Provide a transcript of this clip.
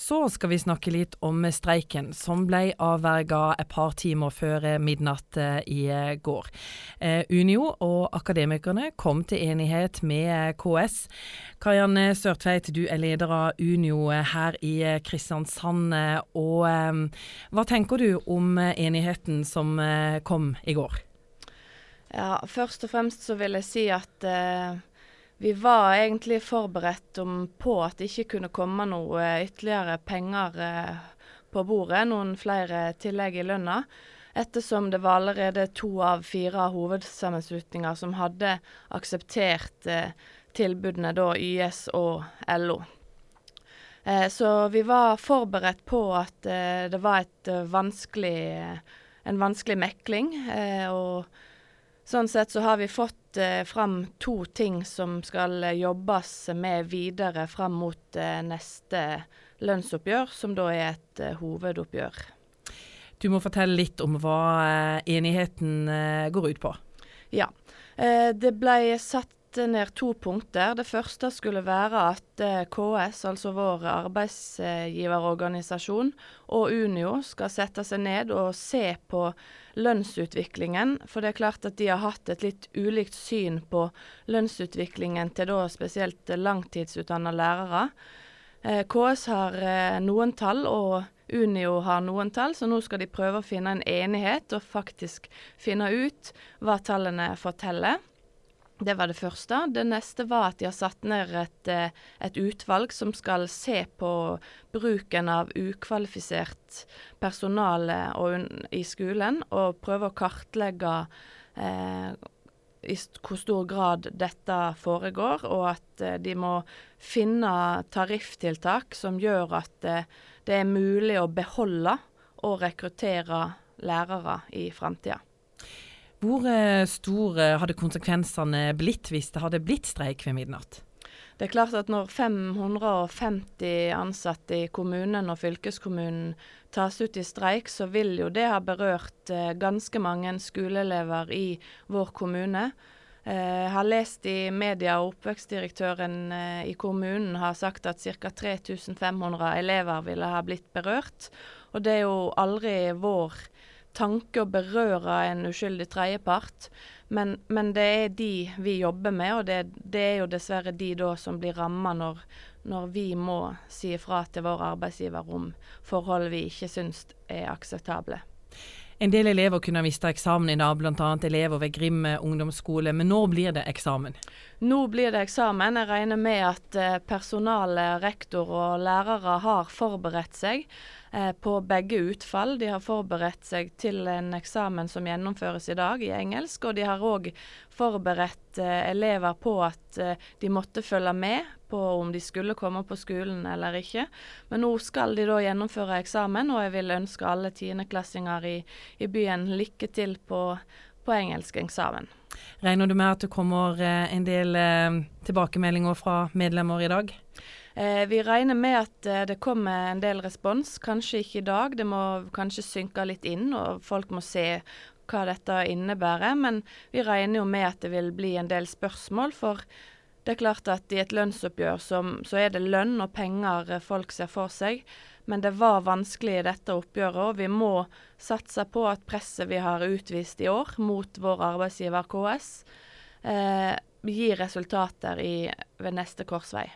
Så skal vi snakke litt om streiken, som ble avverga et par timer før midnatt eh, i eh, går. Eh, Unio og Akademikerne kom til enighet med KS. Karianne Sørtveit, du er leder av Unio her i Kristiansand. og Hva tenker du om enigheten som kom i går? Ja, Først og fremst så vil jeg si at eh, vi var egentlig forberedt på at det ikke kunne komme noe ytterligere penger eh, på bordet, noen flere tillegg i lønna, ettersom det var allerede to av fire hovedsammenslutninger som hadde akseptert eh, tilbudene, da YS og LO. Eh, så vi var forberedt på at det var vanskelig, en vanskelig mekling. og Sånn sett så har vi fått eh, fram to ting som skal eh, jobbes med videre fram mot eh, neste lønnsoppgjør, som da er et eh, hovedoppgjør. Du må fortelle litt om hva eh, enigheten eh, går ut på. Ja. det ble satt ned to punkter. Det første skulle være at KS, altså vår arbeidsgiverorganisasjon, og Unio skal sette seg ned og se på lønnsutviklingen. For det er klart at de har hatt et litt ulikt syn på lønnsutviklingen til da spesielt langtidsutdanna lærere. Eh, KS har eh, noen tall, og Unio har noen tall, så nå skal de prøve å finne en enighet og faktisk finne ut hva tallene forteller. Det var det første. Det neste var at de har satt ned et, eh, et, utvalg som skal se på bruken av ukvalifisert personale i skolen, og prøve å kartlegge eh, i hvor stor grad dette foregår, og at eh, de må finne tarifftiltak som gjør at eh, det er mulig å beholde og rekruttere lærere i framtida. Hvor eh, store hadde konsekvensene blitt hvis det hadde blitt streik ved midnatt? Det er klart at når 550 ansatte i kommunen og fylkeskommunen tas ut i streik, så vil jo det ha berørt eh, ganske mange skoleelever i vår kommune. Eh, jeg har lest i media og oppvekstdirektøren eh, i kommunen har sagt at ca. 3500 elever ville ha blitt berørt. Og det er jo aldri vår tanke å berøre en uskyldig tredjepart. Men, men, det er de vi jobber med, og det, det er jo dessverre de da som blir ramma når, når, vi må si ifra til vår arbeidsgiver om forhold vi ikke syns er akseptable. En del elever kunne ha mista eksamen i dag, bl.a. elever ved Grim ungdomsskole. Men nå blir det eksamen? Nå blir det eksamen. Jeg regner med at personalet, rektor og lærere har forberedt seg eh, på begge utfall. De har forberedt seg til en eksamen som gjennomføres i dag i engelsk, og de har òg forberedt eh, elever på at eh, de måtte følge med på om de skulle komme på skolen eller ikke. Men nå skal de da gjennomføre eksamen, og jeg vil ønske alle tiendeklassinger i, i byen lykke til på, på engelskeksamen. Regner du med at det kommer eh, en del eh, tilbakemeldinger fra medlemmer i dag? Eh, vi regner med at det kommer en del respons. Kanskje ikke i dag, det må kanskje synke litt inn, og folk må se hva dette innebærer. Men vi regner jo med at det vil bli en del spørsmål. For det er klart at i et lønnsoppgjør som, så er det lønn og penger eh, folk ser for seg. Men det var vanskelig i dette oppgjøret, og vi må satse på at presset vi har utvist i år mot vår arbeidsgiver KS, eh, gir resultater i, ved neste korsvei.